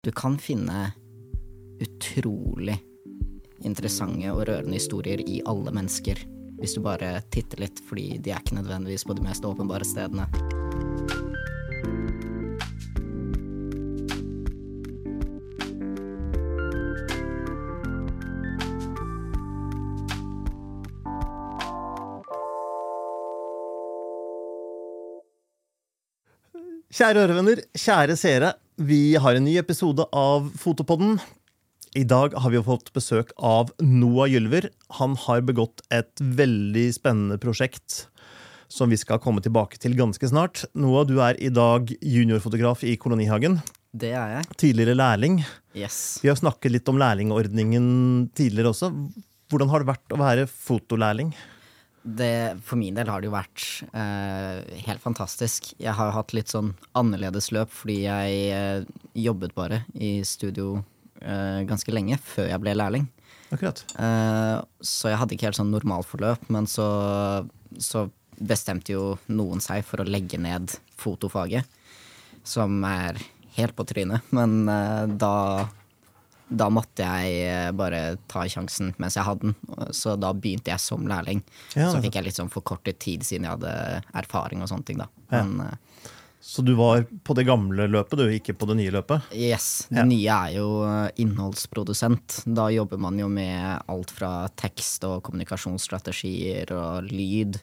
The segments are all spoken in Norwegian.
Du kan finne utrolig interessante og rørende historier i alle mennesker, hvis du bare titter litt, fordi de er ikke nødvendigvis på de mest åpenbare stedene. Kjære ørevenner, kjære seere. Vi har en ny episode av Fotopodden. I dag har vi fått besøk av Noah Gylver. Han har begått et veldig spennende prosjekt som vi skal komme tilbake til ganske snart. Noah, du er i dag juniorfotograf i Kolonihagen. Det er jeg. Tidligere lærling. Yes. Vi har snakket litt om lærlingordningen tidligere også. Hvordan har det vært å være fotolærling? Det, for min del har det jo vært eh, helt fantastisk. Jeg har hatt litt sånn annerledes løp fordi jeg eh, jobbet bare i studio eh, ganske lenge før jeg ble lærling. Akkurat. Eh, så jeg hadde ikke helt sånn normalforløp, men så, så bestemte jo noen seg for å legge ned fotofaget, som er helt på trynet. Men eh, da da måtte jeg eh, bare ta sjansen mens jeg hadde den. Så da begynte jeg som lærling. Ja, så fikk jeg litt sånn forkortet tid siden jeg hadde erfaring og sånne ting, da. Ja. Men eh, Så du var på det gamle løpet, du, ikke på det nye løpet? yes, det Ja. nye er jo eh, innholdsprodusent. Da jobber man jo med alt fra tekst og kommunikasjonsstrategier og lyd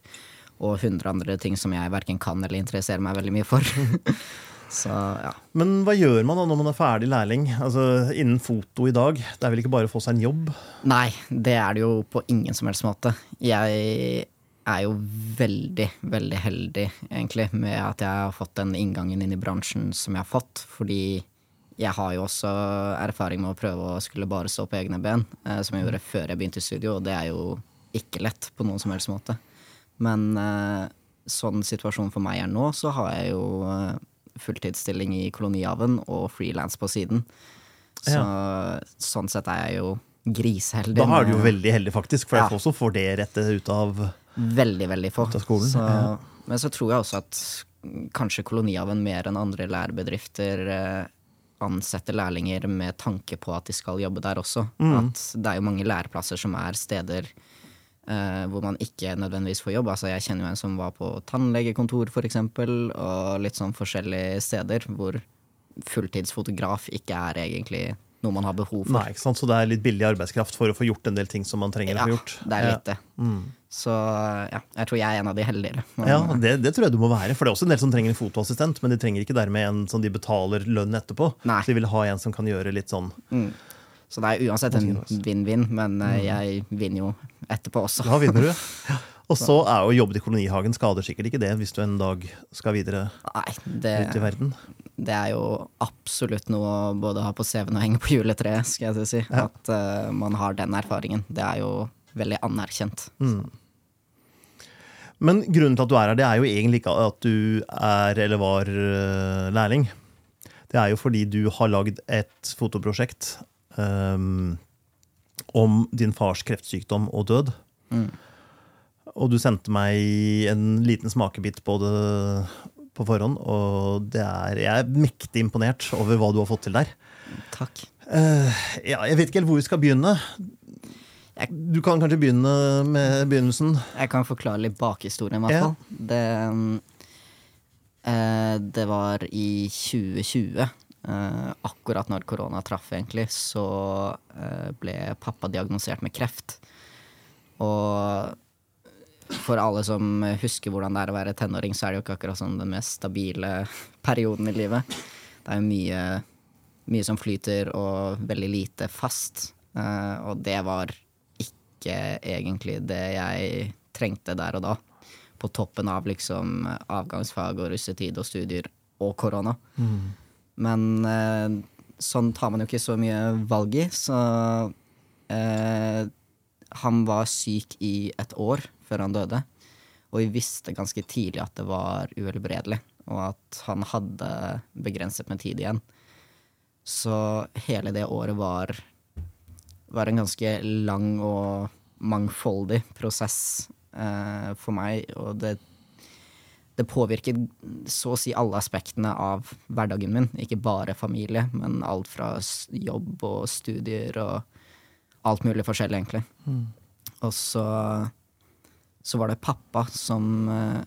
og hundre andre ting som jeg verken kan eller interesserer meg veldig mye for. så ja. Men hva gjør man da når man er ferdig lærling? Altså Innen foto i dag, det er vel ikke bare å få seg en jobb? Nei, det er det jo på ingen som helst måte. Jeg er jo veldig, veldig heldig, egentlig, med at jeg har fått den inngangen inn i bransjen som jeg har fått. Fordi jeg har jo også erfaring med å prøve å skulle bare stå på egne ben, eh, som jeg gjorde før jeg begynte i studio, og det er jo ikke lett på noen som helst måte. Men eh, sånn situasjonen for meg er nå, så har jeg jo eh, fulltidsstilling i Kolonihaven og frilans på siden. Så sånn sett er jeg jo griseheldig. Da er du jo veldig heldig, faktisk, for Ja. få som får det rettet ut av Veldig, veldig få. Så, ja. Men så tror jeg også at kanskje Kolonihaven mer enn andre lærebedrifter ansette ansetter lærlinger med tanke på at de skal jobbe der også. Mm. At det er jo mange læreplasser som er steder eh, hvor man ikke nødvendigvis får jobb. Altså Jeg kjenner jo en som var på tannlegekontor for eksempel, og litt sånn forskjellige steder hvor fulltidsfotograf ikke er egentlig noe man har behov for. Nei, ikke sant? Så det er litt billig arbeidskraft for å få gjort en del ting som man trenger å få gjort. det er litt det. Mm. Så ja, jeg tror jeg er en av de heldigere. Men, Ja, det, det tror jeg du må være. For det er også en del som trenger en fotoassistent, men de trenger ikke dermed en som de betaler lønn etterpå. Nei. Så de vil ha en som kan gjøre litt sånn Så det er uansett en vinn-vinn, men eh, Mm. jeg vinner jo etterpå også. Da vinner du. Og så er jo jobb i kolonihagen skader sikkert ikke det hvis du en dag skal videre Nei, det, ut i verden. det er jo absolutt noe å både ha på CV-en og henge på juletreet, skal jeg si. Ja. At uh, man har den erfaringen. Det er jo veldig anerkjent. Mm. Men grunnen til at du er her, det er jo egentlig ikke at du er eller var eh, lærling. Det er jo fordi du har lagd et fotoprosjekt ehm, om din fars kreftsykdom og død. Mm. Og du sendte meg en liten smakebit på det på forhånd, og det er, jeg er mektig imponert over hva du har fått til der. Takk. Uh, ja, jeg vet ikke helt hvor vi skal begynne. Jeg- Du kan kanskje begynne med begynnelsen. Jeg kan forklare litt bakhistorien, i hvert Ja. fall. Det, mm, eh, det var i 2020, eh, akkurat når korona traff, egentlig, så uh, ble pappa diagnosert med kreft. Og for alle som husker hvordan det er å være tenåring, så er det jo ikke akkurat sånn den mest stabile perioden i livet. Det er jo mye, mye som flyter, og veldig lite fast. Uh, og det var ikke egentlig det jeg trengte der og da. På toppen av liksom avgangsfag og russetid og studier og korona. Men eh, sånn tar man jo ikke så mye valg i, så eh, Han var syk i et år før han døde, og vi visste ganske tidlig at det var uhelbredelig, og at han hadde begrenset med tid igjen. Så hele det året var, var en ganske lang og mangfoldig prosess eh, for meg, og det det påvirket så å si alle aspektene av hverdagen min. Ikke bare familie, men alt fra jobb og studier og alt mulig forskjellig, egentlig. Og så, så var det pappa som uh,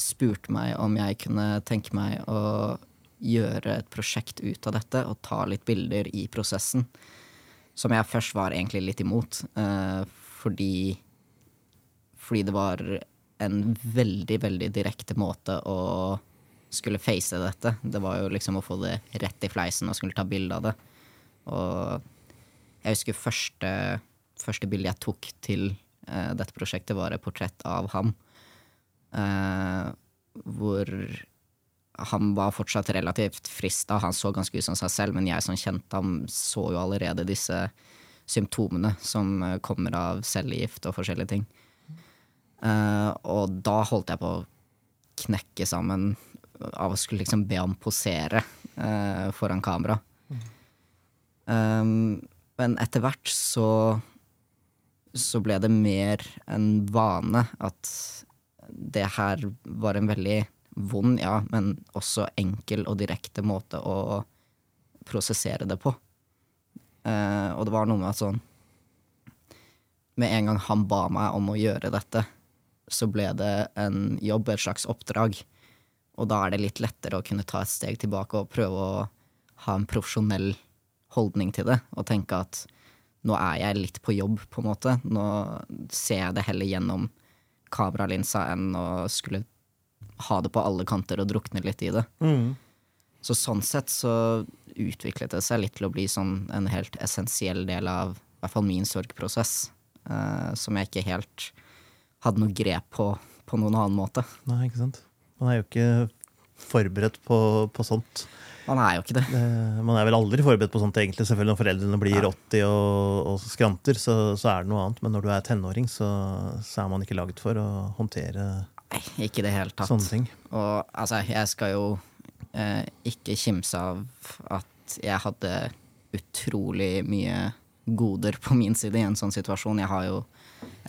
spurte meg om jeg kunne tenke meg å gjøre et prosjekt ut av dette og ta litt bilder i prosessen. Som jeg først var egentlig litt imot, uh, fordi fordi det var en veldig, veldig direkte måte å skulle face dette. Det var jo liksom å få det rett i fleisen og skulle ta bilde av det. Og jeg husker første, første bilde jeg tok til uh, dette prosjektet, var et portrett av ham. Uh, hvor han var fortsatt relativt frista. Han så ganske ut som seg selv, men jeg som kjente ham, så jo allerede disse symptomene som eh, kommer av cellegift og forskjellige ting. Eh, og da holdt jeg på å knekke sammen av å skulle liksom be ham posere uh, foran kamera. Um, men etter hvert så så ble det mer en vane at det her var en veldig vond, ja, men også enkel og direkte måte å prosessere det på. Uh, og det var noe med at sånn Med en gang han ba meg om å gjøre dette, så ble det en jobb, et slags oppdrag. Og da er det litt lettere å kunne ta et steg tilbake og prøve å ha en profesjonell holdning til det, og tenke at nå er jeg litt på jobb, på en måte. Nå ser jeg det heller gjennom kameralinsa enn å skulle ha det på alle kanter og drukne litt i det. Mm. Så sånn sett så utviklet det seg litt til å bli sånn en helt essensiell del av i hvert fall min sorgprosess, uh, som jeg ikke helt hadde noe grep på på noen annen måte. Nei, ikke sant. Man er jo ikke forberedt på, på sånt. Man er jo ikke det. Det, man er vel aldri forberedt på sånt, egentlig. Selvfølgelig Når foreldrene blir 80 og, og skranter, så, så er det noe annet. Men når du er tenåring, så, så er man ikke laget for å håndtere Nei, ikke det hele tatt. sånne ting. Og altså, jeg skal jo eh, ikke kimse av at jeg hadde utrolig mye goder på min side i en sånn situasjon. Jeg har jo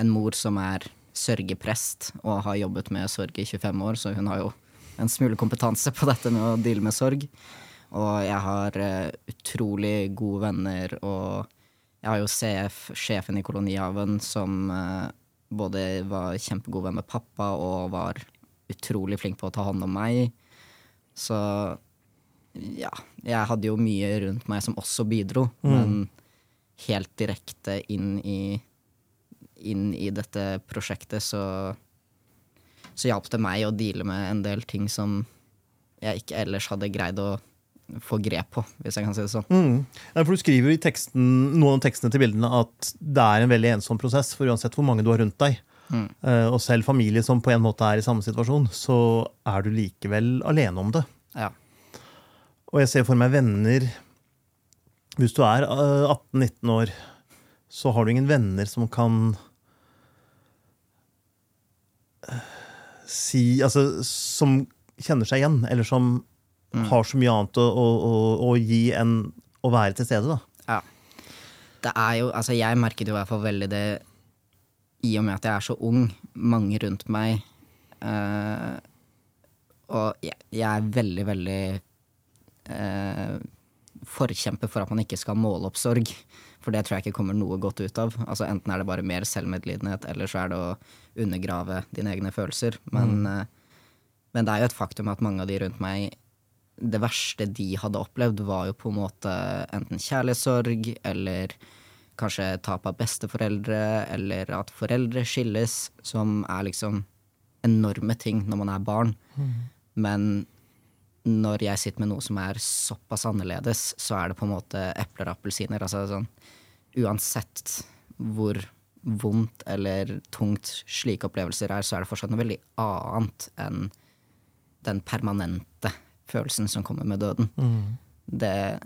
en mor som er sørgeprest og har jobbet med sorg i 25 år, så hun har jo en smule kompetanse på dette med å deale med sorg. Og jeg har uh, utrolig gode venner, og jeg har jo CF, sjefen i kolonihaven, som uh, både var kjempegod venn med pappa og var utrolig flink på å ta hånd om meg. Så ja, jeg hadde jo mye rundt meg som også bidro, men helt direkte inn i inn i dette prosjektet, så så hjalp det meg å deale med en del ting som jeg ikke ellers hadde greid å få grep på, hvis jeg kan si det sånn. Mm. Ja, for Du skriver i teksten, noen av tekstene til bildene at det er en veldig ensom prosess. For uansett hvor mange du har rundt deg, Mm. eh, og selv familie som på en måte er i samme situasjon, så er du likevel alene om det. Ja. Og jeg ser for meg venner Hvis du er eh, 18-19 år, så har du ingen venner som kan eh, si Altså som kjenner seg igjen, eller som har så mye annet å, å, å gi enn å være til stede. da. Ja. Det er jo, altså jeg merket jo i hvert fall veldig det i og med at jeg er så ung, mange rundt meg. øh, og jeg, jeg er veldig, veldig øh, forkjemper for at man ikke skal måle opp sorg. For det tror jeg ikke kommer noe godt ut av. Altså Enten er det bare mer selvmedlidenhet, eller så er det å undergrave dine egne følelser. Men, mm. men det er jo et faktum at mange av de rundt meg det verste de hadde opplevd, var jo på en måte enten kjærlighetssorg eller kanskje tap av besteforeldre, eller at foreldre skilles, som er liksom enorme ting når man er barn. Men når jeg sitter med noe som er såpass annerledes, så er det på en måte epler og appelsiner. Altså sånn Uansett hvor vondt eller tungt slike opplevelser er, så er det fortsatt noe veldig annet enn den permanente følelsen som kommer med døden. Det,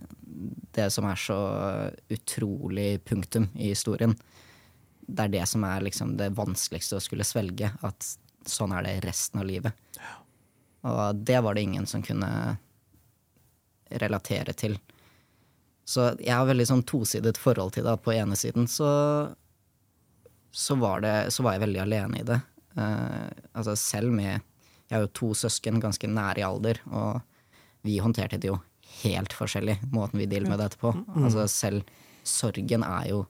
det som er så utrolig punktum i historien. Det er det som er liksom det vanskeligste å skulle svelge. At sånn er det resten av livet. Og det var det ingen som kunne relatere til. Så jeg har veldig sånn tosidet forhold til det. At på ene siden så, så, var, det, så var jeg veldig alene i det. Uh, altså selv med Jeg har jo to søsken ganske nære i alder, og vi håndterte det jo helt forskjellig, måten vi dealer med dette på. Altså selv sorgen er jo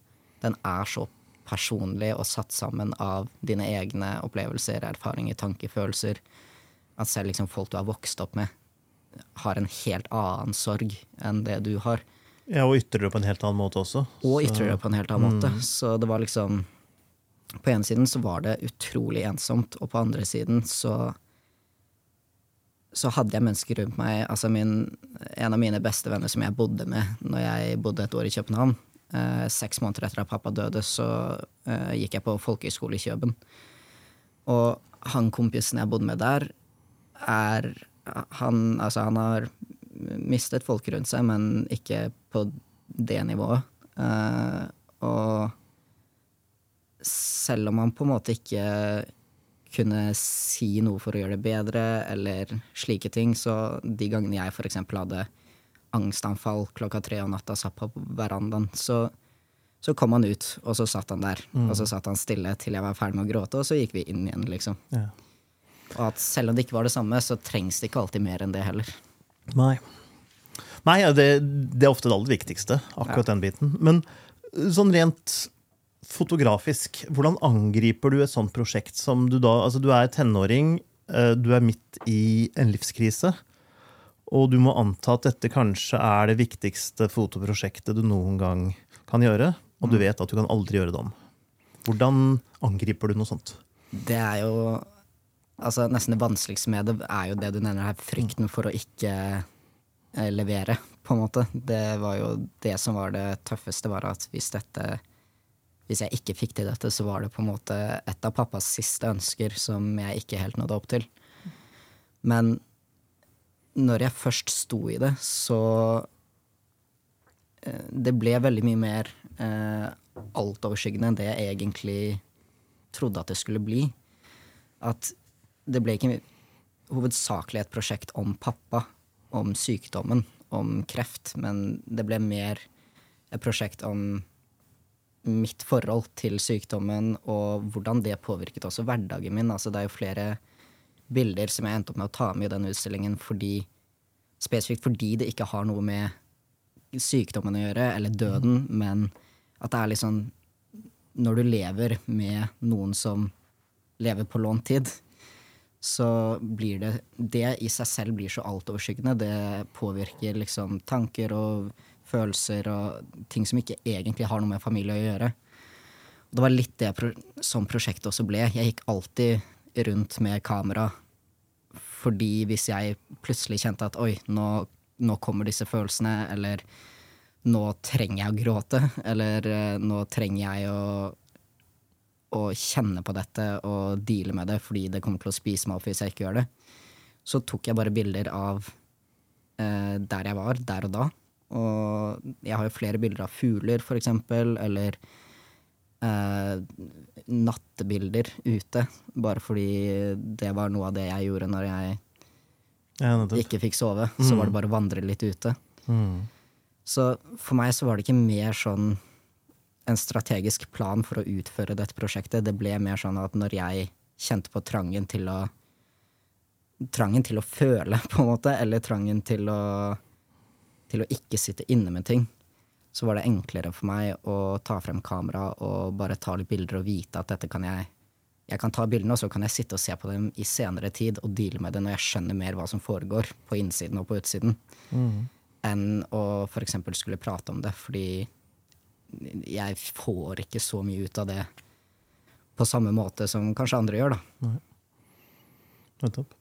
Den er så personlig og satt sammen av dine egne opplevelser, erfaringer, tanker, følelser. At selv liksom folk du har vokst opp med, har en helt annen sorg enn det du har. Ja, Og ytrer det på en helt annen måte også. Og ytrer det på en helt annen måte. Så det var liksom På ene siden så var det utrolig ensomt, og på andre siden så så hadde jeg mennesker rundt meg. Altså min, en av mine beste venner som jeg bodde med når jeg bodde et år i København. Eh, seks måneder etter at pappa døde, så eh, gikk jeg på folkehøyskole i Kjøben. Og han kompisen jeg bodde med der, er han, altså han har mistet folk rundt seg, men ikke på det nivået. Uh, og selv om han på en måte ikke kunne si noe for å gjøre det bedre, eller slike ting, så de gangene jeg eksempel hadde angstanfall klokka tre om natta, satt på verandaen, så, så kom han ut, og så satt han der. Og så satt han stille til jeg var ferdig med å gråte, og så gikk vi inn igjen, liksom. Ja. Og at selv om det ikke var det samme, så trengs det ikke alltid mer enn det heller. Nei. Nei, det, det er ofte det aller viktigste, akkurat den biten. Men uh, sånn rent fotografisk, hvordan angriper du et sånt prosjekt som du da Altså, du er tenåring, eh, du er midt i en livskrise, og du må anta at dette kanskje er det viktigste fotoprosjektet du noen gang kan gjøre, og du vet at du kan aldri gjøre det om. Hvordan angriper du noe sånt? Det er jo Altså, nesten det vanskeligste med det er jo det du nevner her, frykten for å ikke eh, levere, på en måte. Det var jo det som var det tøffeste, var at hvis dette Hvis jeg ikke fikk til dette, så var det på en måte et av pappas siste ønsker som jeg ikke helt nådde opp til. Men når jeg først sto i det, så eh, Det ble veldig mye mer eh, altoverskyggende enn det jeg egentlig trodde at det skulle bli. At det ble ikke hovedsakelig et prosjekt om pappa, om sykdommen, om kreft, men det ble mer et prosjekt om mitt forhold til sykdommen og hvordan det påvirket også hverdagen min. Altså, det er jo flere bilder som jeg endte opp med å ta med i den utstillingen fordi, spesifikt fordi det ikke har noe med sykdommen å gjøre, eller døden, men at det er litt sånn Når du lever med noen som lever på lånt tid, så blir det Det i seg selv blir så altoverskyggende. Det påvirker liksom tanker og følelser og ting som ikke egentlig har noe med familie å gjøre. Og det var litt det pro som prosjektet også ble. Jeg gikk alltid rundt med kamera fordi hvis jeg plutselig kjente at oi, nå, nå kommer disse følelsene, eller nå trenger jeg å gråte, eller nå trenger jeg å å kjenne på dette og deale med det fordi det kommer til å spise meg opp hvis jeg ikke gjør det, så tok jeg bare bilder av eh, der jeg var, der og da. Og jeg har jo flere bilder av fugler, for eksempel, eller eh, nattebilder ute. Bare fordi det var noe av det jeg gjorde når jeg Ja, ikke fikk sove. Så var det bare å vandre litt ute. Mm. Så for meg så var det ikke mer sånn en strategisk plan for å utføre dette prosjektet. Det ble mer sånn at når jeg kjente på trangen til å Trangen til å føle, på en måte, eller trangen til å til å ikke sitte inne med ting, så var det enklere for meg å ta frem kamera og bare ta litt bilder og vite at dette kan jeg Jeg kan ta bildene, og så kan jeg sitte og se på dem i senere tid og deale med det når jeg skjønner mer hva som foregår på innsiden og på utsiden, enn å eksempel skulle prate om det, fordi jeg får ikke så mye ut av det på samme måte som kanskje andre gjør, da. Nettopp.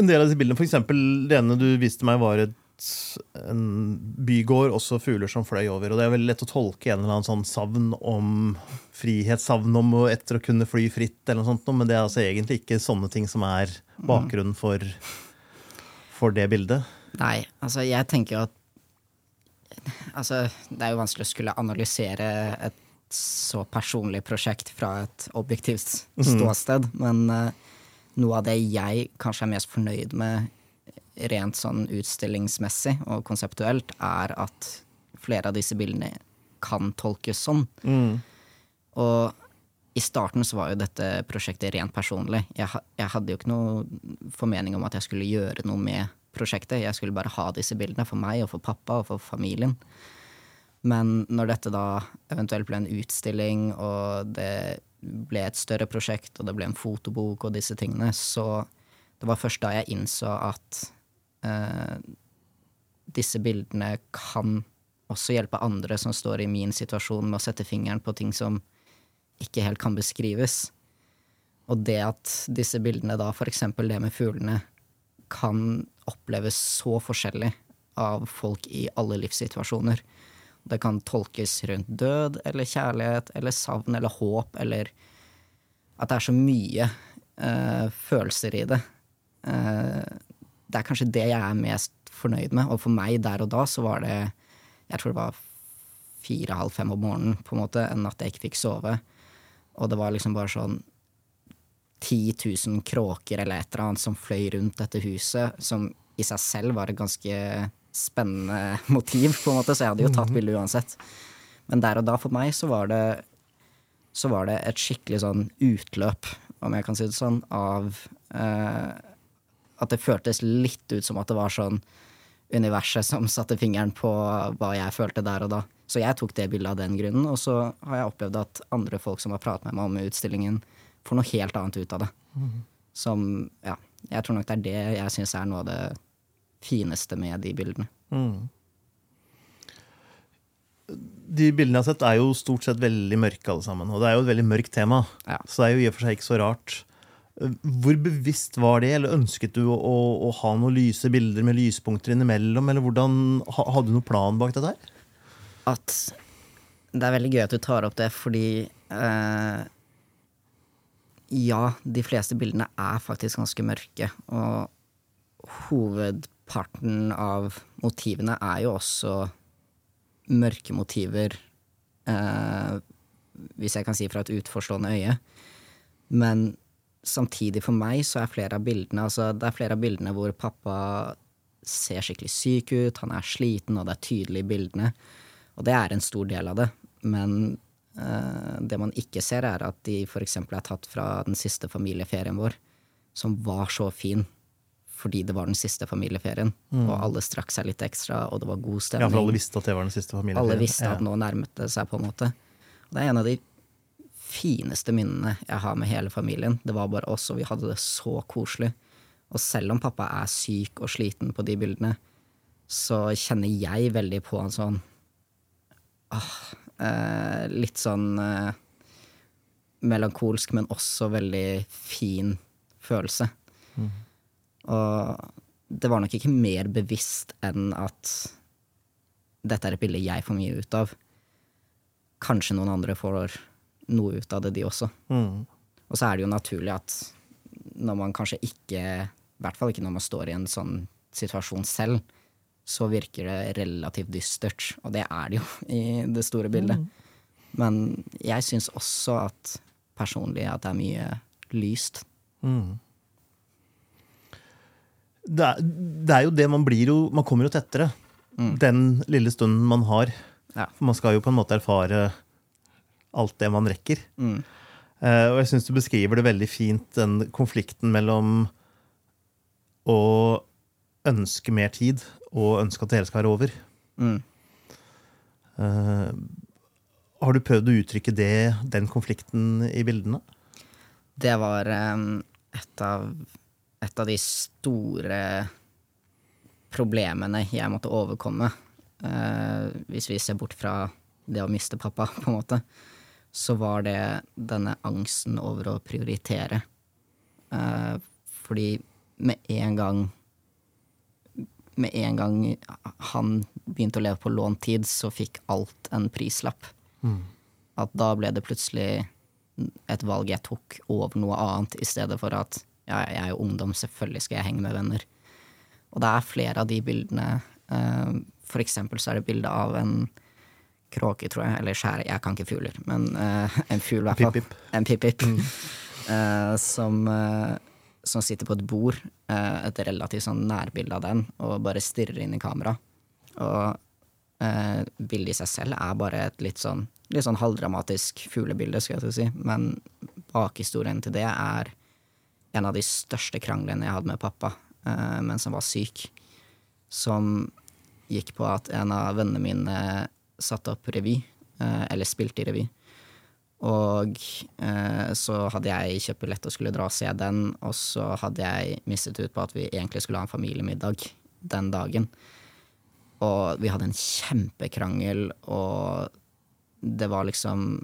En del av disse bildene, eksempel det ene du viste meg, var et, en bygård, også fugler som fløy over. Og det er veldig lett å tolke en eller annen sånn savn om frihet, savn om å etter å kunne fly fritt, eller noe sånt, men det er altså egentlig ikke sånne ting som er bakgrunnen for, for det bildet. Nei, altså jeg tenker at Altså, det er jo vanskelig å skulle analysere et så personlig prosjekt fra et objektivt ståsted, men uh, noe av det jeg kanskje er mest fornøyd med rent sånn utstillingsmessig og konseptuelt, er at flere av disse bildene kan tolkes sånn. Og i starten så var jo dette prosjektet rent personlig. Jeg, jeg hadde jo ikke noe formening om at jeg skulle gjøre noe med prosjektet. Jeg skulle bare ha disse bildene for meg og for pappa og for familien. Men når dette da eventuelt ble en utstilling, og det ble et større prosjekt, og det ble en fotobok og disse tingene, så det var først da jeg innså at eh, disse bildene kan også hjelpe andre som står i min situasjon, med å sette fingeren på ting som ikke helt kan beskrives. Og det at disse bildene da, eksempel det med fuglene, kan oppleves så forskjellig av folk i alle livssituasjoner. Det kan tolkes rundt død eller kjærlighet eller savn eller håp eller At det er så mye eh, følelser i det. Eh, det er kanskje det jeg er mest fornøyd med, og for meg der og da så var det Jeg tror det var fire-halv fem om morgenen, på en måte, en natt jeg ikke fikk sove. Og det var liksom bare sånn 10 000 kråker eller et eller annet som fløy rundt dette huset, som i seg selv var et ganske spennende motiv, på en måte, så jeg hadde jo tatt bildet uansett. Men der og da, for meg, så var det så var det et skikkelig sånn utløp, om jeg kan si det sånn, av eh, At det føltes litt ut som at det var sånn universet som satte fingeren på hva jeg følte der og da. Så jeg tok det bildet av den grunnen, og så har jeg opplevd at andre folk som har pratet med meg om utstillingen, får noe helt annet ut av det. Som Ja, jeg tror nok det er det jeg syns er noe av det fineste med de bildene. De bildene jeg har sett, er jo stort sett veldig mørke, alle sammen. Og det er jo et veldig mørkt tema, Ja. så det er jo i og for seg ikke så rart. Hvor bevisst var det, eller ønsket du å, å, å ha noen lyse bilder med lyspunkter innimellom, eller hvordan, hadde du noen plan bak dette her? at det er veldig gøy at du tar opp det, fordi eh, Ja, de fleste bildene er faktisk ganske mørke, og hovedparten av motivene er jo også mørke motiver, eh, hvis jeg kan si fra et utforstående øye. Men samtidig for meg så er flere av bildene altså det er flere av bildene hvor pappa ser skikkelig syk ut, han er sliten, og det er tydelig i bildene. Og det er en stor del av det. Men det man ikke ser, er at de f.eks. er tatt fra den siste familieferien vår, som var så fin fordi det var den siste familieferien, og alle strakk seg litt ekstra, og det var god Ja, stemning. for alle visste at det var den siste familieferien. Alle visste at nå nærmet det seg, på en måte. Og det er en av de fineste minnene jeg har med hele familien. Det var bare oss, og vi hadde det så koselig. Og selv om pappa er syk og sliten på de bildene, så kjenner jeg veldig på en sånn ah, eh, Litt sånn eh, melankolsk, men også veldig fin følelse. Og det var nok ikke mer bevisst enn at dette er et bilde jeg får mye ut av. Kanskje noen andre får noe ut av det, de også. Mm. Og så er det jo naturlig at når man kanskje ikke, i hvert fall ikke når man står i en sånn situasjon selv, så virker det relativt dystert. Og det er det jo i det store bildet. Men jeg syns også at personlig at det er mye lyst. Mm. Det er, det er jo det man blir jo Man kommer jo tettere den lille stunden man har. Ja. For man skal jo på en måte erfare alt det man rekker. Mm. Eh, og jeg syns du beskriver det veldig fint, den konflikten mellom å ønske mer tid og ønske at det hele skal være over. Mm. Uh, har du prøvd å uttrykke det, den konflikten i bildene? Det var um, et, av, et av de store problemene jeg måtte overkomme. Uh, hvis vi ser bort fra det å miste pappa, på en måte, så var det denne angsten over å prioritere. Uh, fordi med en gang Med en gang han begynte å leve på lånt tid, så fikk alt en prislapp. At da ble det plutselig et valg jeg tok over noe annet, i stedet for at ja, jeg er jo ungdom, selvfølgelig skal jeg henge med venner. Og det er flere av de bildene. eh, for eksempel så er det bilde av en kråke, tror jeg, eller skjære, jeg kan ikke fugler, men eh, en fugl i hvert fall. En pip-pip. Mm. som, eh, som sitter på et bord, eh, et relativt sånn nærbilde av den, og bare stirrer inn i kamera. Og Eh, bildet i seg selv er bare et litt sånn, litt sånn halvdramatisk fuglebilde, skal jeg si. Men bakhistorien til det er en av de største kranglene jeg hadde med pappa eh, mens han var syk. Som gikk på at en av vennene mine satte opp revy, eh, eller spilte i revy. Og eh, så hadde jeg kjøpt billett og skulle dra og se den, og så hadde jeg mistet ut på at vi egentlig skulle ha en familiemiddag den dagen. Og vi hadde en kjempekrangel, og det var liksom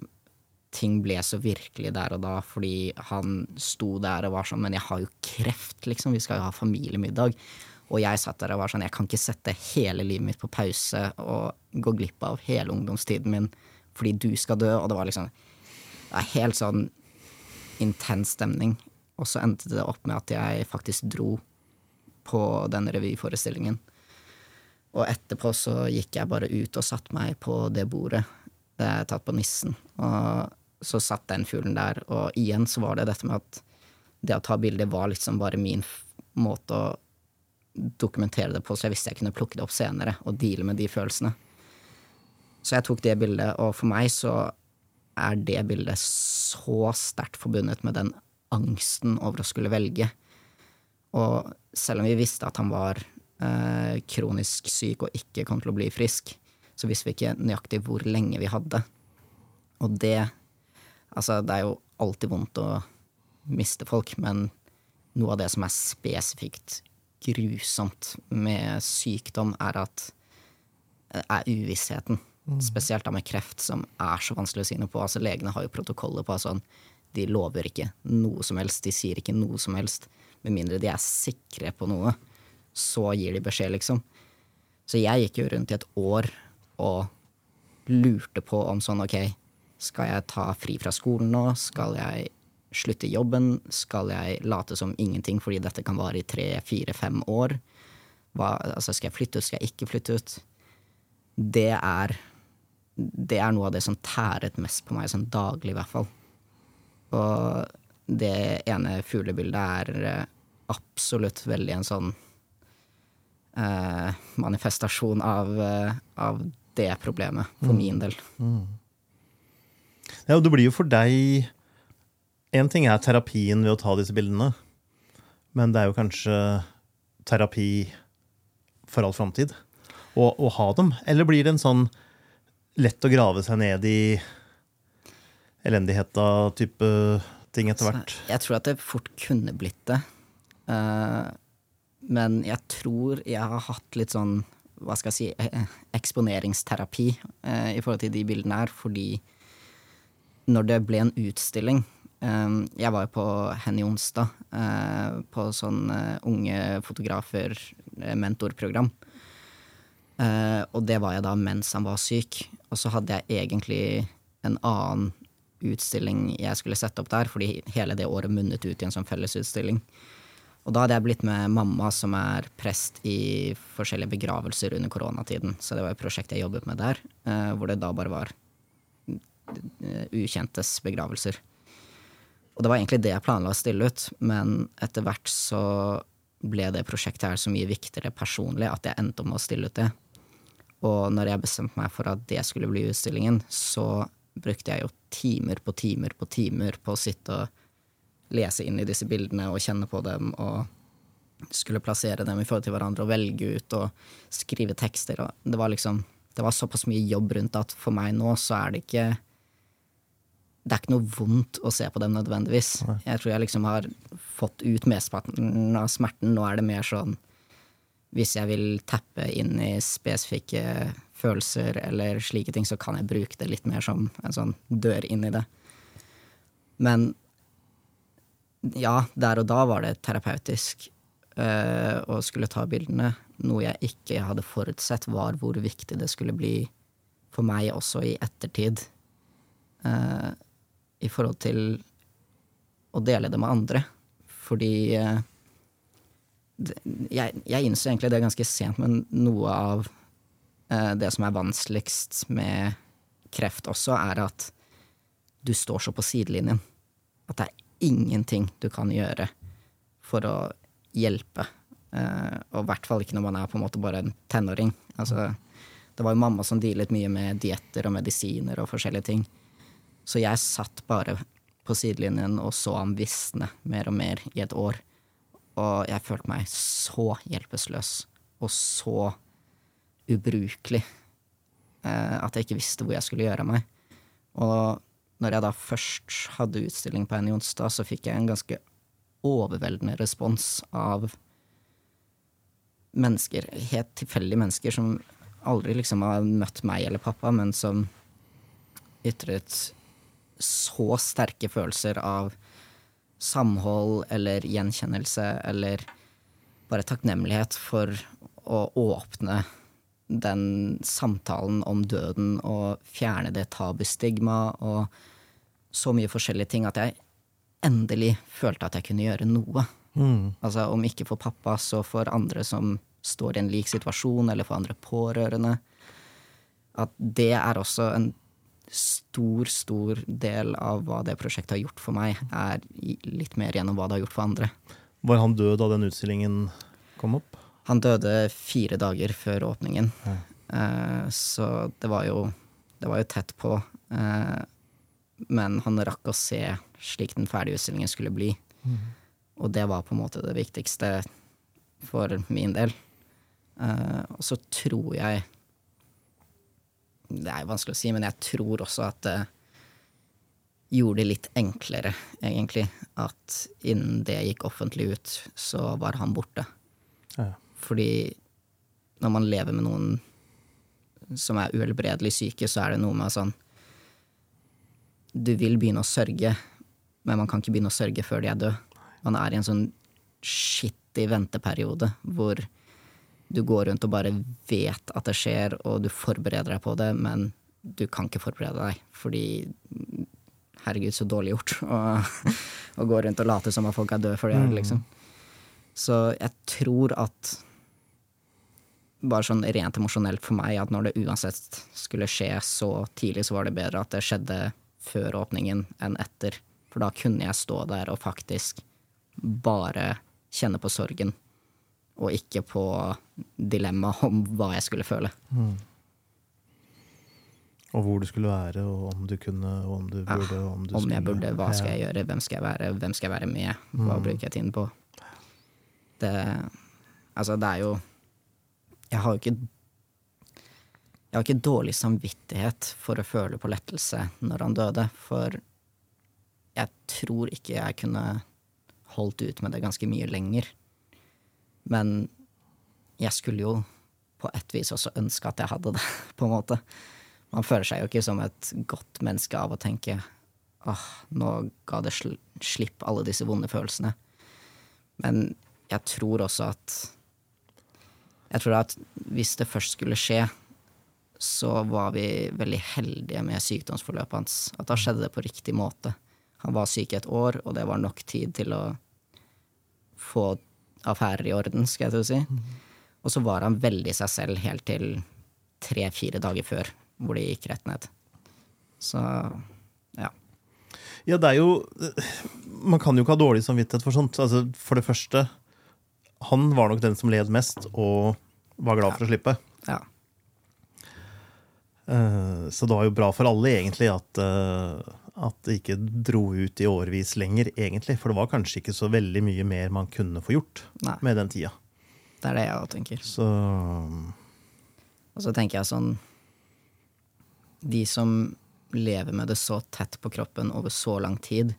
Ting ble så virkelig der og da, fordi han sto der og var sånn Men jeg har jo kreft, liksom. Vi skal jo ha familiemiddag. Og jeg satt der og var sånn Jeg kan ikke sette hele livet mitt på pause og gå glipp av hele ungdomstiden min fordi du skal dø. Og det var liksom det er helt sånn intens stemning. Og så endte det opp med at jeg faktisk dro på den revyforestillingen. Og etterpå så gikk jeg bare ut og satte meg på det bordet. Det er tatt på Nissen. Og så satt den fuglen der, og igjen så var det dette med at det å ta bilder var liksom bare min måte å dokumentere det på, så jeg visste jeg kunne plukke det opp senere og deale med de følelsene. Så jeg tok det bildet, og for meg så er det bildet så sterkt forbundet med den angsten over å skulle velge. Og selv om vi visste at han var eh, kronisk syk og ikke kom til å bli frisk, så visste vi ikke nøyaktig hvor lenge vi hadde. Og det Altså, det er jo alltid vondt å miste folk, men noe av det som er spesifikt grusomt med sykdom, er at er uvissheten. Mm. Spesielt da med kreft, som er så vanskelig å si noe på. Altså, legene har jo protokoller på sånn De lover ikke noe som helst, de sier ikke noe som helst. Med mindre de er sikre på noe, så gir de beskjed, liksom. Så jeg gikk jo rundt i et år og lurte på om sånn, ok, skal jeg ta fri fra skolen nå? Skal jeg slutte jobben? Skal jeg late som ingenting fordi dette kan vare i tre, fire, fem år? Hva, altså, skal jeg flytte ut? Skal jeg ikke flytte ut? Det er det er noe av det som tæret mest på meg, sånn daglig i hvert fall. Og det ene fuglebildet er eh, absolutt veldig en sånn eh, manifestasjon av, eh, av, det problemet, for mm. min del. Mm. Ja, og det blir jo for deg Én ting er terapien ved å ta disse bildene, men det er jo kanskje terapi for all framtid å, å ha dem? Eller blir det en sånn lett å grave seg ned i elendigheta-type ting etter hvert. Jeg tror at det fort kunne blitt det. Uh, men jeg tror jeg har hatt litt sånn, hva skal jeg si, eh, eksponeringsterapi uh, i forhold til de bildene her, fordi når det ble en utstilling Jeg var jo på Henny Onsdag, på sånn unge fotografer mentorprogram. Uh, og det var jeg da mens han var syk. Og så hadde jeg egentlig en annen utstilling jeg skulle sette opp der, fordi hele det året munnet ut i en sånn fellesutstilling. Og da hadde jeg blitt med mamma, som er prest i forskjellige begravelser under koronatiden. Så det var et prosjekt jeg jobbet med der, uh, hvor det da bare var uh, ukjentes begravelser. Og det var egentlig det jeg planla å stille ut, men etter hvert så ble det prosjektet her så mye viktigere personlig at jeg endte om å stille ut det. Og når jeg bestemte meg for at det skulle bli utstillingen, så brukte jeg jo timer på timer på timer på å sitte og lese inn i disse bildene og kjenne på dem og skulle plassere dem i forhold til hverandre og velge ut og skrive tekster. Og det var liksom Det var såpass mye jobb rundt at for meg nå så er det ikke det er ikke noe vondt å se på dem nødvendigvis. Jeg tror jeg liksom har fått ut mesteparten av smerten. Nå er det mer sånn hvis jeg vil tappe inn i spesifikke følelser eller slike ting, så kan jeg bruke det litt mer som en sånn dør inn i det. Men ja, der og da var det terapeutisk øh, å skulle ta bildene. Noe jeg ikke hadde forutsett, var hvor viktig det skulle bli for meg også i ettertid. Uh, I forhold til å dele det med andre. Fordi uh, jeg, jeg innså egentlig det ganske sent, men noe av eh, det som er vanskeligst med kreft også, er at du står så på sidelinjen. At det er ingenting du kan gjøre for å hjelpe. Eh, og i hvert fall ikke når man er på en måte bare en tenåring. Altså, Det var jo mamma som dealet mye med dietter og medisiner og forskjellige ting. Så jeg satt bare på sidelinjen og så ham visne mer og mer i et år. Og jeg følte meg så hjelpeløs og så ubrukelig eh, at jeg ikke visste hvor jeg skulle gjøre av meg. Og når jeg da først hadde utstilling på en Jonstad, så fikk jeg en ganske overveldende respons av mennesker, helt tilfeldige mennesker, som aldri liksom har møtt meg eller pappa, men som ytret så sterke følelser av samhold eller gjenkjennelse eller bare takknemlighet for å åpne den samtalen om døden og fjerne det tabustigmaet og så mye forskjellige ting at jeg endelig følte at jeg kunne gjøre noe. Mm. Altså om ikke for pappa, så for andre som står i en lik situasjon, eller for andre pårørende. At det er også en stor, stor del av hva det prosjektet har gjort for meg, er litt mer gjennom hva det har gjort for andre. Var han død da den utstillingen kom opp? Han døde fire dager før åpningen, Ja. eh, så det var jo, det var jo tett på. Eh, men han rakk å se slik den ferdige utstillingen skulle bli. Og det var på en måte det viktigste for min del. Eh, og så tror jeg Det er vanskelig å si, men jeg tror også at det gjorde det litt enklere, egentlig, at innen det gikk offentlig ut, så var han borte. Ja. Fordi når man lever med noen som er uhelbredelig syke, så er det noe med sånn Du vil begynne å sørge, men man kan ikke begynne å sørge før de er døde. Man er i en sånn skittig venteperiode hvor du går rundt og bare vet at det skjer, og du forbereder deg på det, men du kan ikke forberede deg, fordi herregud, så dårlig gjort å, gå rundt og late som at folk er døde for de det, liksom. Så jeg tror at bare sånn rent emosjonelt for meg, at når det uansett skulle skje så tidlig, så var det bedre at det skjedde før åpningen enn etter. For da kunne jeg stå der og faktisk bare kjenne på sorgen, og ikke på dilemmaet om hva jeg skulle føle. Og hvor du skulle være, og om du kunne, og om du burde. Ja, om, du Om jeg burde, hva skal jeg gjøre, hvem skal jeg være, hvem skal jeg være med, hva bruker jeg tiden på? Det Altså, det er jo Jeg har jo ikke Jeg har ikke dårlig samvittighet for å føle på lettelse når han døde, for jeg tror ikke jeg kunne holdt ut med det ganske mye lenger. Men jeg skulle jo på et vis også ønske at jeg hadde det, på en måte. Man føler seg jo ikke som et godt menneske av å tenke åh, nå ga det sl slipp alle disse vonde følelsene. Men jeg tror også at Jeg tror at hvis det først skulle skje, så var vi veldig heldige med sykdomsforløpet hans. At da skjedde det på riktig måte. Han var syk i et år, og det var nok tid til å få affærer i orden, skal jeg til å si. Og så var han veldig seg selv helt til tre-fire dager før, hvor det gikk rett ned. Så ja. Ja, det er jo Man kan jo ikke ha dårlig samvittighet for sånt. Altså, for det første, han var nok den som led mest, og var glad for å slippe. ja. Eh, Så det var jo bra for alle, egentlig, at, eh, at det ikke dro ut i årevis lenger, egentlig. For det var kanskje ikke så veldig mye mer man kunne få gjort Nei, med den tida. det er det jeg òg tenker. Så Og så tenker jeg sånn De som lever med det så tett på kroppen over så lang tid,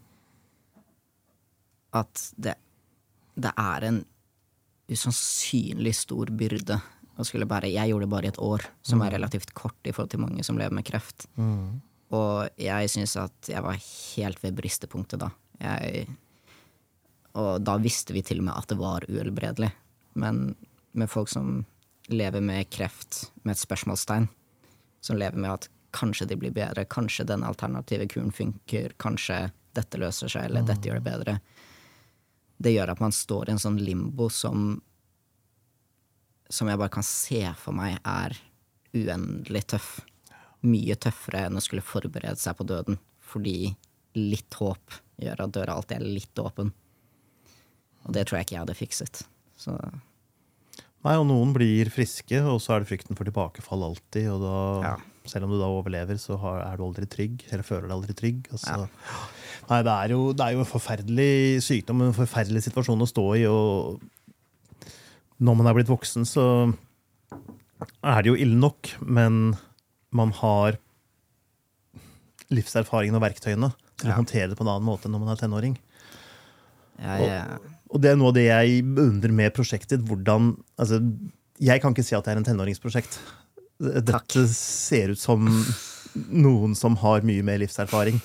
at det, det er en usannsynlig stor byrde å skulle bære. Jeg gjorde det bare i et år, som er relativt kort i forhold til mange som lever med kreft. Og jeg syns at jeg var helt ved bristepunktet da. Jeg, og da visste vi til og med at det var uhelbredelig. Men med folk som lever med kreft med et spørsmålstegn, som lever med at kanskje de blir bedre, kanskje den alternative kuren funker, kanskje dette løser seg, eller dette gjør det bedre. Det gjør at man står i en sånn limbo som som jeg bare kan se for meg er uendelig tøff. Mye tøffere enn å skulle forberede seg på døden, fordi litt håp gjør at døra alltid er litt åpen. Og det tror jeg ikke jeg hadde fikset. Så Nei, og noen blir friske, og så er det frykten for tilbakefall alltid. Og da, Ja. selv om du da overlever, så er du aldri trygg. Eller føler deg aldri trygg. Altså. Ja. Nei, det er, jo, det er jo en forferdelig sykdom, en forferdelig situasjon å stå i. Og når man er blitt voksen, så er det jo ille nok, men man har livserfaringen og verktøyene til Ja. å håndtere det på en annen måte enn når man er tenåring. Jeg, Og det er noe av det jeg beundrer med prosjektet. hvordan, altså, Jeg kan ikke si at det er en tenåringsprosjekt. Dette Takk. ser ut som noen som har mye mer livserfaring.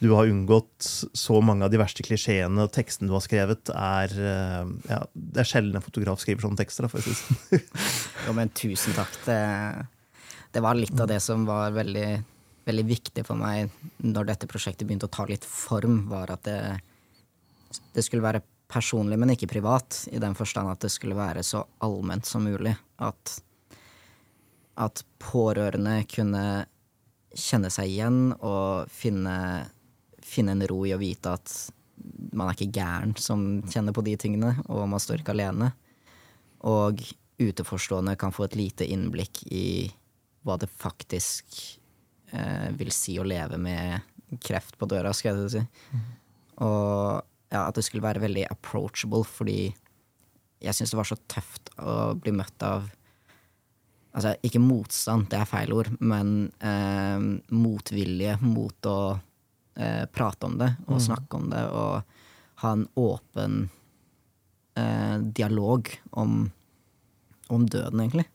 Du har unngått så mange av de verste klisjeene, og teksten du har skrevet, er eh, ja, Det er sjelden en fotograf skriver sånne tekster. da, for å si det sånn. Jo, men tusen takk. Det, det var litt av det som var veldig, veldig viktig for meg når dette prosjektet begynte å ta litt form, var at det, det skulle være personlig, men ikke privat. I den forstand at det skulle være så allment som mulig. At, at pårørende kunne kjenne seg igjen og finne, finne en ro i å vite at man er ikke gæren som kjenner på de tingene, og man står ikke alene. Og utenforstående kan få et lite innblikk i hva det faktisk eh, vil si å leve med kreft på døra, skal jeg si. Og ja, at det skulle være veldig approachable, fordi jeg syns det var så tøft å bli møtt av Altså, ikke motstand, det er feil ord, men eh, motvilje mot å eh, prate om det og snakke om det og ha en åpen eh, dialog om, om døden, egentlig.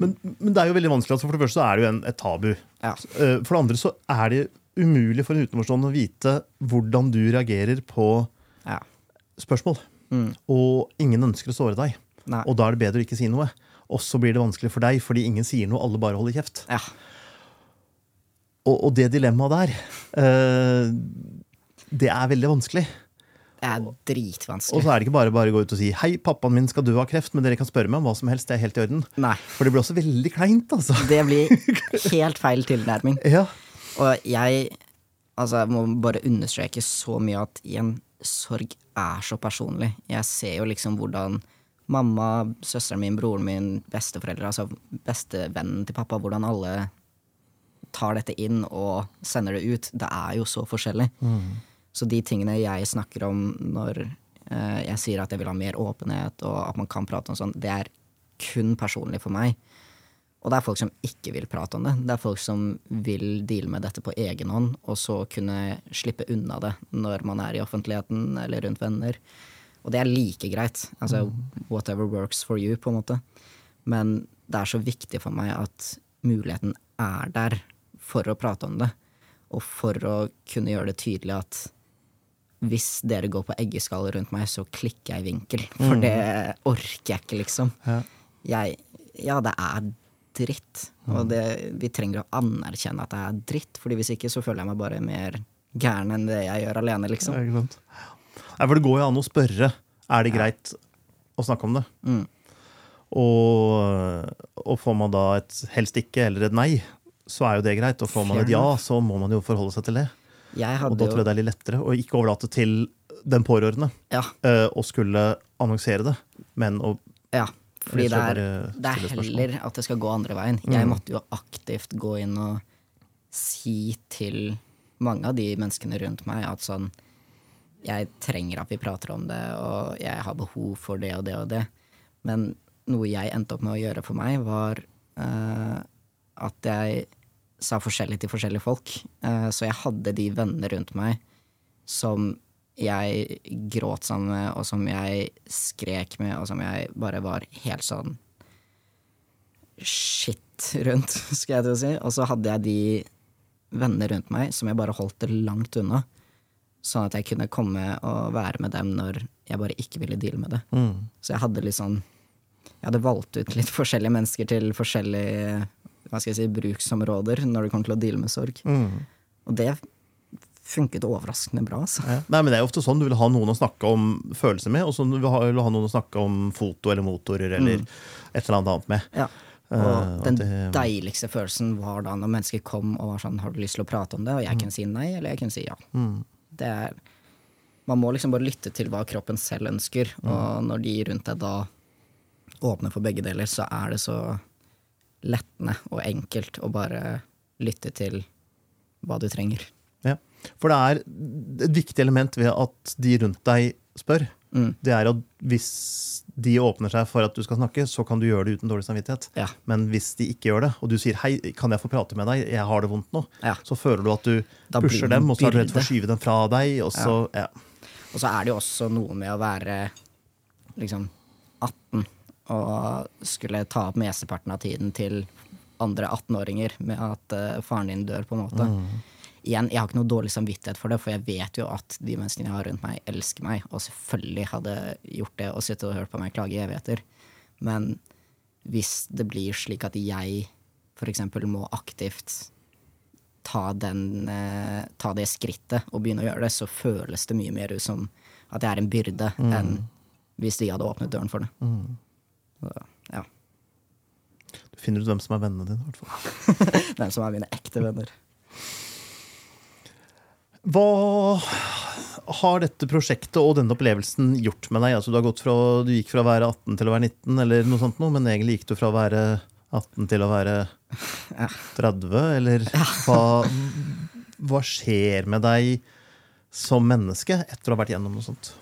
Men, men det er jo veldig vanskelig. altså For det første så er det jo en, et tabu. ja, Eh, For det andre så er det umulig for en utenforstående å vite hvordan du reagerer på ja. spørsmål. Mm, Og ingen ønsker å såre deg. nei, Og da er det bedre å ikke si noe. Og så blir det vanskelig for deg fordi ingen sier noe, alle bare holder kjeft. ja, Og, og det dilemmaet der, uh, det er veldig vanskelig. Det er Og så er det ikke bare bare å gå ut og si 'hei, pappaen min skal dø av kreft', men dere kan spørre meg om hva som helst. Det er helt i orden. Nei. For det blir også veldig kleint, altså. Det blir helt feil tilnærming. Ja. Og jeg altså, må bare understreke så mye at igjen, sorg er så personlig. Jeg ser jo liksom hvordan mamma, søsteren min, broren min, besteforeldre, altså bestevennen til pappa, hvordan alle tar dette inn og sender det ut. Det er jo så forskjellig. Så de tingene jeg snakker om når eh, jeg sier at jeg vil ha mer åpenhet, og at man kan prate om sånn, det er kun personlig for meg. Og det er folk som ikke vil prate om det. Det er folk som vil deale med dette på egen hånd, og så kunne slippe unna det når man er i offentligheten eller rundt venner. Og det er like greit. Altså whatever works for you, på en måte. Men det er så viktig for meg at muligheten er der for å prate om det. Og for å kunne gjøre det tydelig at hvis dere går på eggeskall rundt meg, så klikker jeg i vinkel. For det orker jeg ikke, liksom. Ja. Jeg, ja, det er dritt. Og det, vi trenger å anerkjenne at det er dritt, Fordi hvis ikke så føler jeg meg bare mer gæren enn det jeg gjør alene, liksom. Ja, ikke sant? Nei, for det går jo an å spørre. Er det greit å snakke om det? Mm. Og, og får man da et helst ikke eller et nei, så er jo det greit. Og får man et ja, så må man jo forholde seg til det. Og da tror jeg det er litt lettere å ikke overlate til den pårørende Ja, uh, å skulle annonsere det, men å ja. Fordi det er, det er heller at det skal gå andre veien. Jeg måtte jo aktivt gå inn og si til mange av de menneskene rundt meg at sånn Jeg trenger at vi prater om det, og jeg har behov for det og det og det. Men noe jeg endte opp med å gjøre for meg, var uh, at jeg sa forskjellig til forskjellige folk. Eh, så jeg hadde de vennene rundt meg som jeg gråt sammen med, og som jeg skrek med, og som jeg bare var helt sånn shit rundt, skal jeg til å si. Og så hadde jeg de venner rundt meg som jeg bare holdt det langt unna. Sånn at jeg kunne komme og være med dem når jeg bare ikke ville deale med det. Mm. Så jeg hadde litt sånn Jeg hadde valgt ut litt forskjellige mennesker til forskjellige hva skal jeg si, bruksområder når det kommer til å deale med sorg. Mm. Og det funket overraskende bra, altså. Ja. Nei, men Det er jo ofte sånn du vil ha noen å snakke om følelser med, og så vil du ha, vil ha noen å snakke om foto eller motorer eller et eller annet annet med. Ja. Og Og den det- deiligste følelsen var da når mennesker kom og var sånn 'Har du lyst til å prate om det?' Og jeg kunne si nei, eller jeg kunne si ja. Mm. Det er Man må liksom bare lytte til hva kroppen selv ønsker, og når de rundt deg da åpner for begge deler, så er det så lettende og enkelt å bare lytte til hva du trenger. Ja. For det er et viktig element ved at de rundt deg spør. Mm. Det er at hvis de åpner seg for at du skal snakke, så kan du gjøre det uten dårlig samvittighet. Ja. Men hvis de ikke gjør det, og du sier 'hei, kan jeg få prate med deg', jeg har det vondt nå, Ja. så føler du at du Da pusher dem, og så er du redd for å skyve dem fra deg. Og så, ja. Og så er det jo også noe med å være liksom 18 og skulle ta opp mesteparten av tiden til andre 18-åringer med at uh, faren din dør, på en måte. Igjen, jeg har ikke noe dårlig samvittighet for det, for jeg vet jo at de menneskene jeg har rundt meg, elsker meg, og selvfølgelig hadde gjort det og sittet og hørt på meg klage i evigheter. Men hvis det blir slik at jeg eksempel må aktivt ta, den, eh, ta det skrittet og begynne å gjøre det, så føles det mye mer ut som at jeg er en byrde enn hvis de hadde åpnet døren for det. Så, ja. Du finner ut hvem som er vennene dine. i hvert fall. Hvem som er mine ekte venner. Hva har dette prosjektet og denne opplevelsen gjort med deg? Altså, du, har gått fra, du gikk fra å være 18 til å være 19, eller noe sånt men egentlig gikk du fra å være 18 til å være 30, eller hva, hva skjer med deg som menneske etter å ha vært gjennom noe sånt?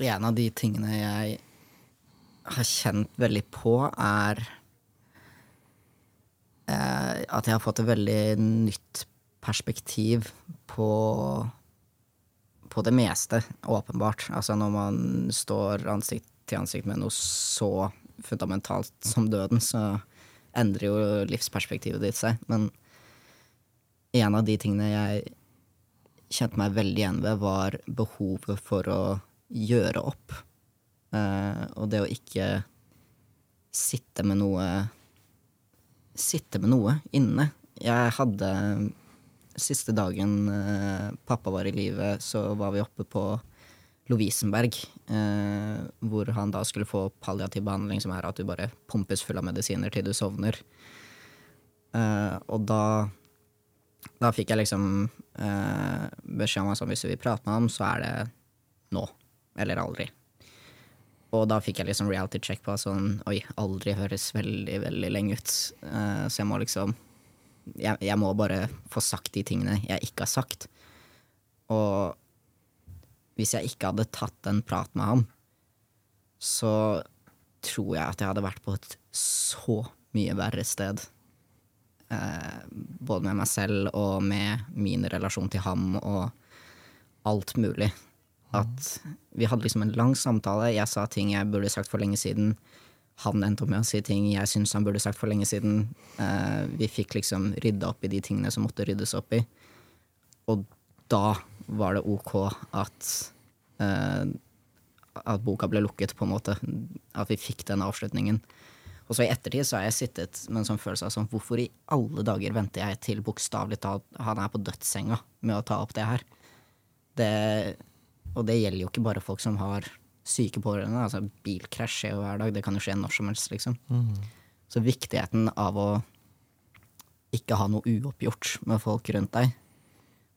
En av de tingene jeg har kjent veldig på, er eh, at jeg har fått et veldig nytt perspektiv på på det meste, åpenbart. Altså når man står ansikt til ansikt med noe så fundamentalt som døden, så endrer jo livsperspektivet ditt seg. Men en av de tingene jeg kjente meg veldig igjen ved, var behovet for å gjøre opp. Eh, og det å ikke sitte med noe Sitte med noe inne. Jeg hadde Siste dagen eh, pappa var i live, så var vi oppe på Lovisenberg, eh, hvor han da skulle få palliativ behandling, som er at du bare pumpes full av medisiner til du sovner. Eh, og da da fikk jeg liksom eh, beskjed om at sånn, hvis du vil prate med ham, så er det nå. Eller aldri. Og da fikk jeg liksom reality check på sånn Oi, aldri høres veldig, veldig lenge ut. Uh, så jeg må liksom jeg, jeg må bare få sagt de tingene jeg ikke har sagt. Og hvis jeg ikke hadde tatt en prat med ham, så tror jeg at jeg hadde vært på et så mye verre sted. Eh, både med meg selv og med min relasjon til ham og alt mulig. At vi hadde liksom en lang samtale. Jeg sa ting jeg burde sagt for lenge siden. Han endte opp med å si ting jeg syns han burde sagt for lenge siden. Uh, vi fikk liksom rydda opp i de tingene som måtte ryddes opp i. Og da var det ok at uh, at boka ble lukket, på en måte. At vi fikk den avslutningen. Og så i ettertid så har jeg sittet med en sånn følelse av sånn Hvorfor i alle dager venter jeg til bokstavelig talt han er på dødssenga med å ta opp det her? Det, og det gjelder jo ikke bare folk som har syke pårørende. Altså bilkrasj skjer jo hver dag. Det kan jo skje når som helst, liksom. Så viktigheten av å ikke ha noe uoppgjort med folk rundt deg,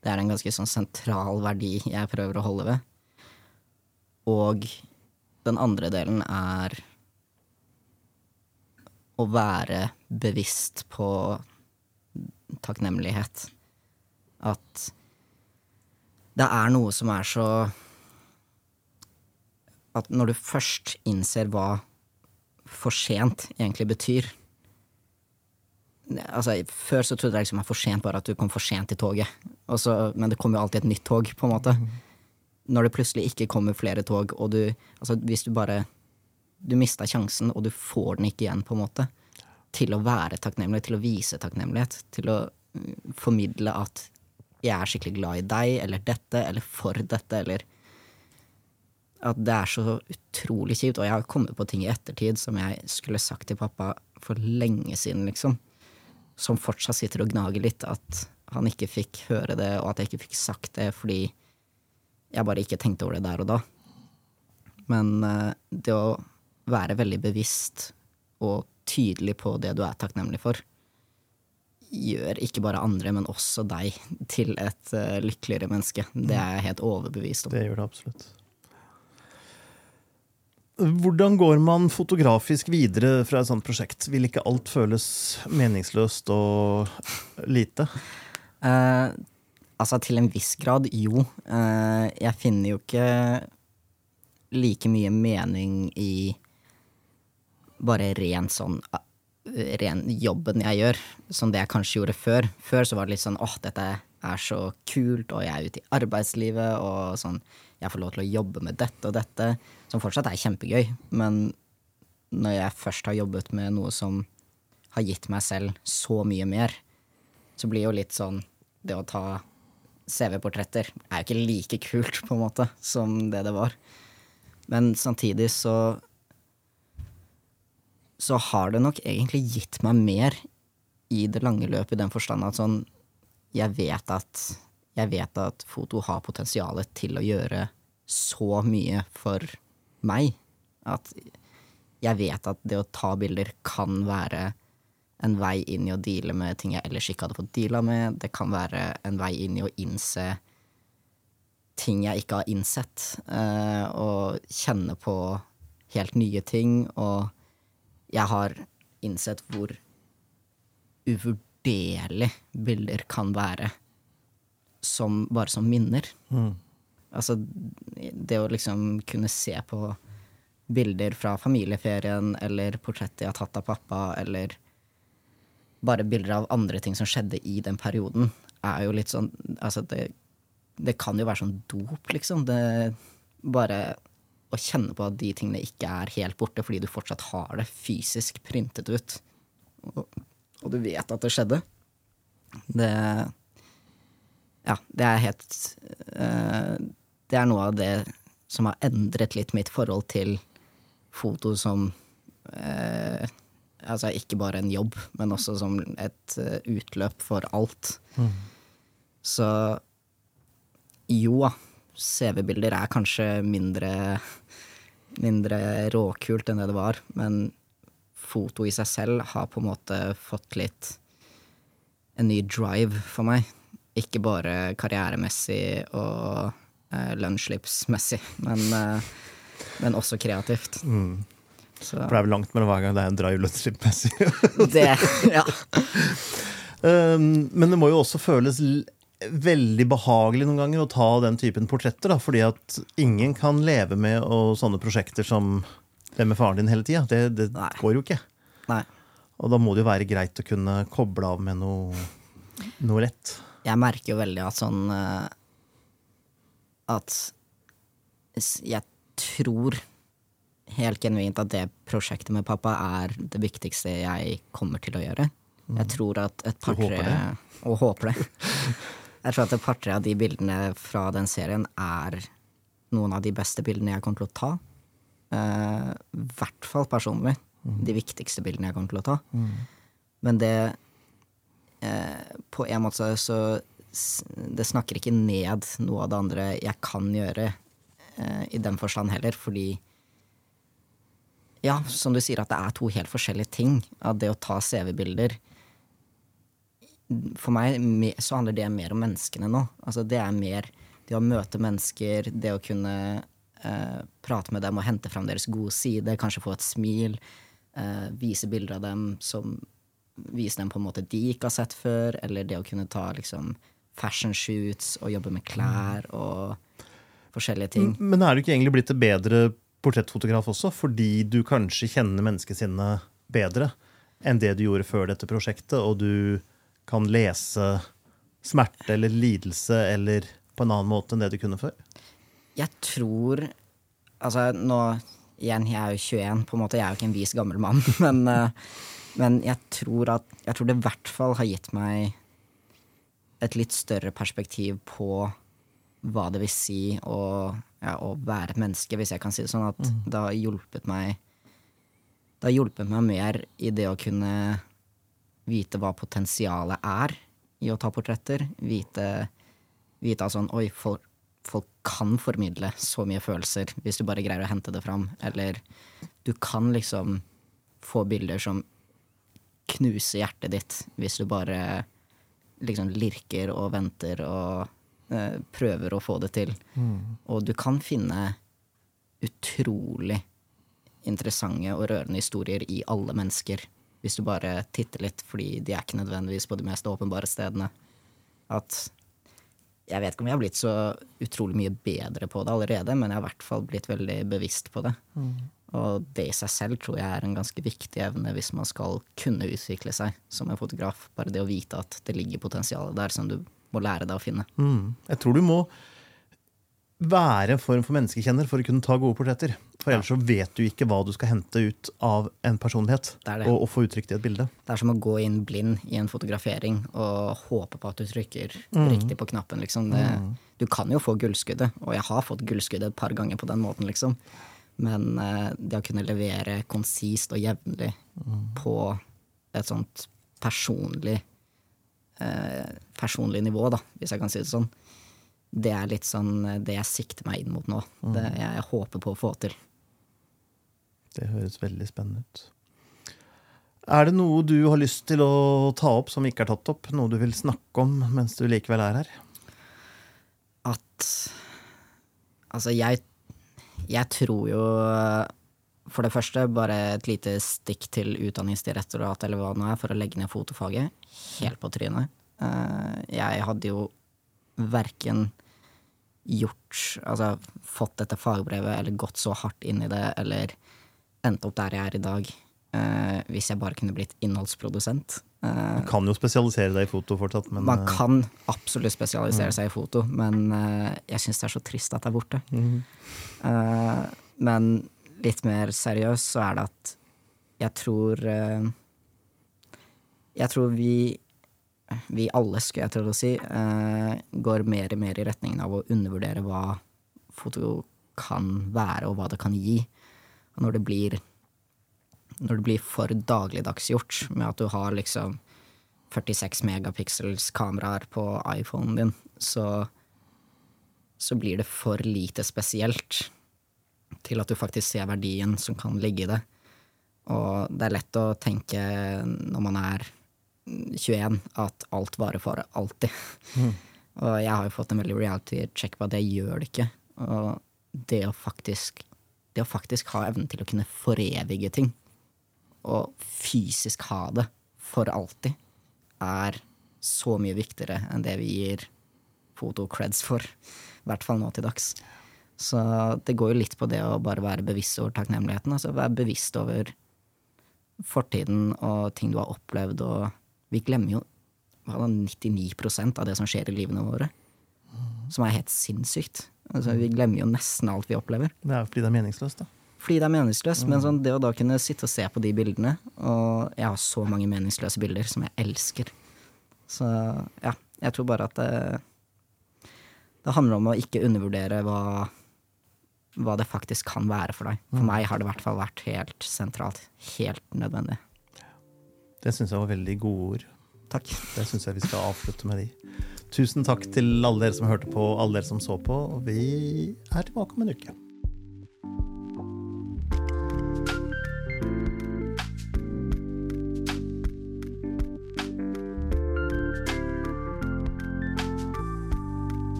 det er en ganske sånn sentral verdi jeg prøver å holde ved. Og den andre delen er å være bevisst på takknemlighet. At det er noe som er så At når du først innser hva for sent egentlig betyr Altså, Før så trodde jeg liksom at for sent bare at du kom for sent til toget. Og så, men det kommer jo alltid et nytt tog, på en måte. Når det plutselig ikke kommer flere tog, og du Altså, hvis du bare Du mista sjansen, og du får den ikke igjen, på en måte. Til å være takknemlig, til å vise takknemlighet. Til å mm, formidle at jeg er skikkelig glad i deg, eller dette, eller for dette, eller At det er så utrolig kjipt. Og jeg har kommet på ting i ettertid som jeg skulle sagt til pappa for lenge siden, liksom. Som fortsatt sitter og gnager litt. At han ikke fikk høre det, og at jeg ikke fikk sagt det fordi jeg bare ikke tenkte over det der og da. Men eh, det å være veldig bevisst og tydelig på det du er takknemlig for, gjør ikke bare andre, men også deg til et uh, lykkeligere menneske. Det er jeg helt overbevist om. Det gjør det absolutt. Hvordan går man fotografisk videre fra et sånt prosjekt? Vil ikke alt føles meningsløst og lite? Uh, altså, til en viss grad, jo. Uh, jeg finner jo ikke like mye mening i bare rent sånn ren jobben jeg gjør, som det jeg kanskje gjorde før. Før så var det litt sånn åh, dette er så kult, og jeg er ute i arbeidslivet, og sånn jeg får lov til å jobbe med dette og dette, som fortsatt er kjempegøy. Men når jeg først har jobbet med noe som har gitt meg selv så mye mer, så blir jo litt sånn Det å ta CV-portretter er jo ikke like kult, på en måte, som det det var. Men samtidig så så har det nok egentlig gitt meg mer i det lange løp, i den forstand at sånn Jeg vet at jeg vet at foto har potensialet til å gjøre så mye for meg. At jeg vet at det å ta bilder kan være en vei inn i å deale med ting jeg ellers ikke hadde fått deala med. Det kan være en vei inn i å innse ting jeg ikke har innsett. Eh, og kjenne på helt nye ting. Og jeg har innsett hvor uvurderlig bilder kan være som, bare som minner. Mm. Altså, det å liksom kunne se på bilder fra familieferien, eller portrettet jeg har tatt av pappa, eller bare bilder av andre ting som skjedde i den perioden, er jo litt sånn Altså, det, det kan jo være sånn dop, liksom. Det bare å kjenne på at de tingene ikke er helt borte, fordi du fortsatt har det fysisk printet ut, og, og du vet at det skjedde. Det Ja, det er helt uh, Det er noe av det som har endret litt mitt forhold til foto som uh, Altså ikke bare en jobb, men også som et uh, utløp for alt. Mm. Så jo da, CV-bilder er kanskje mindre, mindre råkult enn det det var, men foto i seg selv har på en måte fått litt en ny drive for meg. Ikke bare karrieremessig og eh, lunsjlipsmessig, men, eh, men også kreativt. Mm. Så For det er vel langt mellom hver gang det er en drive lunsjlipsmessig. det Ja. Um, men det må jo også føles veldig behagelig noen ganger å ta den typen portretter. Da, fordi at ingen kan leve med og sånne prosjekter som det med faren din hele tida. Det, det går jo ikke. Nei. Og da må det jo være greit å kunne koble av med noe, noe rett. jeg merker jo veldig at sånn eh, At jeg tror helt genuint at det prosjektet med pappa er det viktigste jeg kommer til å gjøre. Jeg tror at et Mm. Par-tre Og håper det. Jeg tror at et par-tre av de bildene fra den serien er noen av de beste bildene jeg kommer til å ta. Uh, hvert fall personlig. Mm. De viktigste bildene jeg kommer til å ta. Men det uh, På en måte så Det snakker ikke ned noe av det andre jeg kan gjøre, uh, i den forstand heller, fordi Ja, som du sier, at det er to helt forskjellige ting. At det å ta CV-bilder For meg så handler det mer om menneskene nå. Altså det er mer det å møte mennesker, det å kunne eh, prate med dem og hente fram deres gode side, kanskje få et smil, eh, vise bilder av dem som Vise dem på en måte de ikke har sett før, eller det å kunne ta liksom fashion shoots og jobbe med klær og forskjellige ting. Men er du ikke egentlig blitt et bedre portrettfotograf også, fordi du kanskje kjenner menneskesinnet bedre enn det du gjorde før dette prosjektet, og du kan lese smerte eller lidelse eller på en annen måte enn det du kunne før? Jeg tror Altså, nå Igjen, jeg er jo 21, på en måte. Jeg er jo ikke en vis gammel mann. Men, eh, men jeg tror at Jeg tror det i hvert fall har gitt meg et litt større perspektiv på hva det vil si å, ja, å være et menneske, hvis jeg kan si det sånn. At det har hjulpet meg Det har hjulpet meg mer i det å kunne vite hva potensialet er i å ta portretter. Vite, vite at sånn Oi, folk, folk kan formidle så mye følelser hvis du bare greier å hente det fram. Eller du kan liksom få bilder som knuser hjertet ditt hvis du bare liksom lirker og venter og eh, prøver å få det til. Og du kan finne utrolig interessante og rørende historier i alle mennesker. Hvis du bare titter litt, fordi de er ikke nødvendigvis på de mest åpenbare stedene. At jeg vet ikke om jeg har blitt så utrolig mye bedre på det allerede, men jeg har i hvert fall blitt veldig bevisst på det. Mm. Og det i seg selv tror jeg er en ganske viktig evne hvis man skal kunne utvikle seg som en fotograf. Bare det å vite at det ligger potensial der som du må lære deg å finne. Mm. Jeg tror du må være en form for menneskekjenner for å kunne ta gode portretter. For ellers så vet du ikke hva du skal hente ut av en personlighet. Det det. Og, og, få uttrykt i et bilde. Det er som å gå inn blind i en fotografering og håpe på at du trykker mm. riktig på knappen. Liksom. Det, mm. Du kan jo få gullskuddet, og jeg har fått gullskuddet et par ganger på den måten. Liksom. Men eh, det å kunne levere konsist og jevnlig mm. på et sånt personlig eh, personlig nivå, da, hvis jeg kan si det sånn, det er litt sånn eh, det jeg sikter meg inn mot nå. Mm. Det jeg håper på å få til. Det høres veldig spennende ut. Er det noe du har lyst til å ta opp som ikke er tatt opp? Noe du vil snakke om mens du likevel er her? At Altså, jeg, jeg tror jo For det første, bare et lite stikk til Utdanningsdirektoratet eller hva det nå er, for å legge ned fotofaget. Helt på trynet. Eh, jeg hadde jo verken gjort Altså fått dette fagbrevet eller gått så hardt inn i det eller endt opp der jeg er i dag, uh, hvis jeg bare kunne blitt innholdsprodusent. Uh, kan jo spesialisere deg i foto fortsatt, men Man eh, kan absolutt spesialisere mm. seg i foto, men uh, jeg syns det er så trist at det er borte. Mm. men litt mer seriøst så er det at jeg tror Jeg tror vi vi alle, skulle jeg til å si, eh, går mer og mer i retningen av å undervurdere hva foto kan være, og hva det kan gi. Når det blir, når det blir for dagligdagsgjort med at du har liksom 46 megapixels kameraer på iPhonen din, så, så blir det for lite spesielt til at du faktisk ser verdien som kan ligge i det. Og det er lett å tenke når man er 21 at alt varer for alltid. Mm. og jeg har jo fått en veldig reality check på at jeg gjør det ikke. Og det å faktisk, det å faktisk ha evnen til å kunne forevige ting, og fysisk ha det for alltid, er så mye viktigere enn det vi gir foto-creds for. I hvert fall nå til dags. Så det går jo litt på det å bare være bevisst over takknemligheten. Altså være bevisst over fortiden og ting du har opplevd, og vi glemmer jo 99% av det som skjer i livene våre. Som er helt sinnssykt. Altså, vi glemmer jo nesten alt vi opplever. Det er fordi det er meningsløst, da. Fordi det er meningsløst, mm. men sånn, det å da kunne sitte og se på de bildene Og jeg har så mange meningsløse bilder som jeg elsker. Så ja, jeg tror bare at det, det handler om å ikke undervurdere hva, hva det faktisk kan være for deg. For mm. meg har det i hvert fall vært helt sentralt. Helt nødvendig. Det syns jeg var veldig gode ord. Takk. Det syns jeg vi skal avslutte med de. Tusen takk til alle dere som hørte på, alle dere som så på. Vi er tilbake om en uke.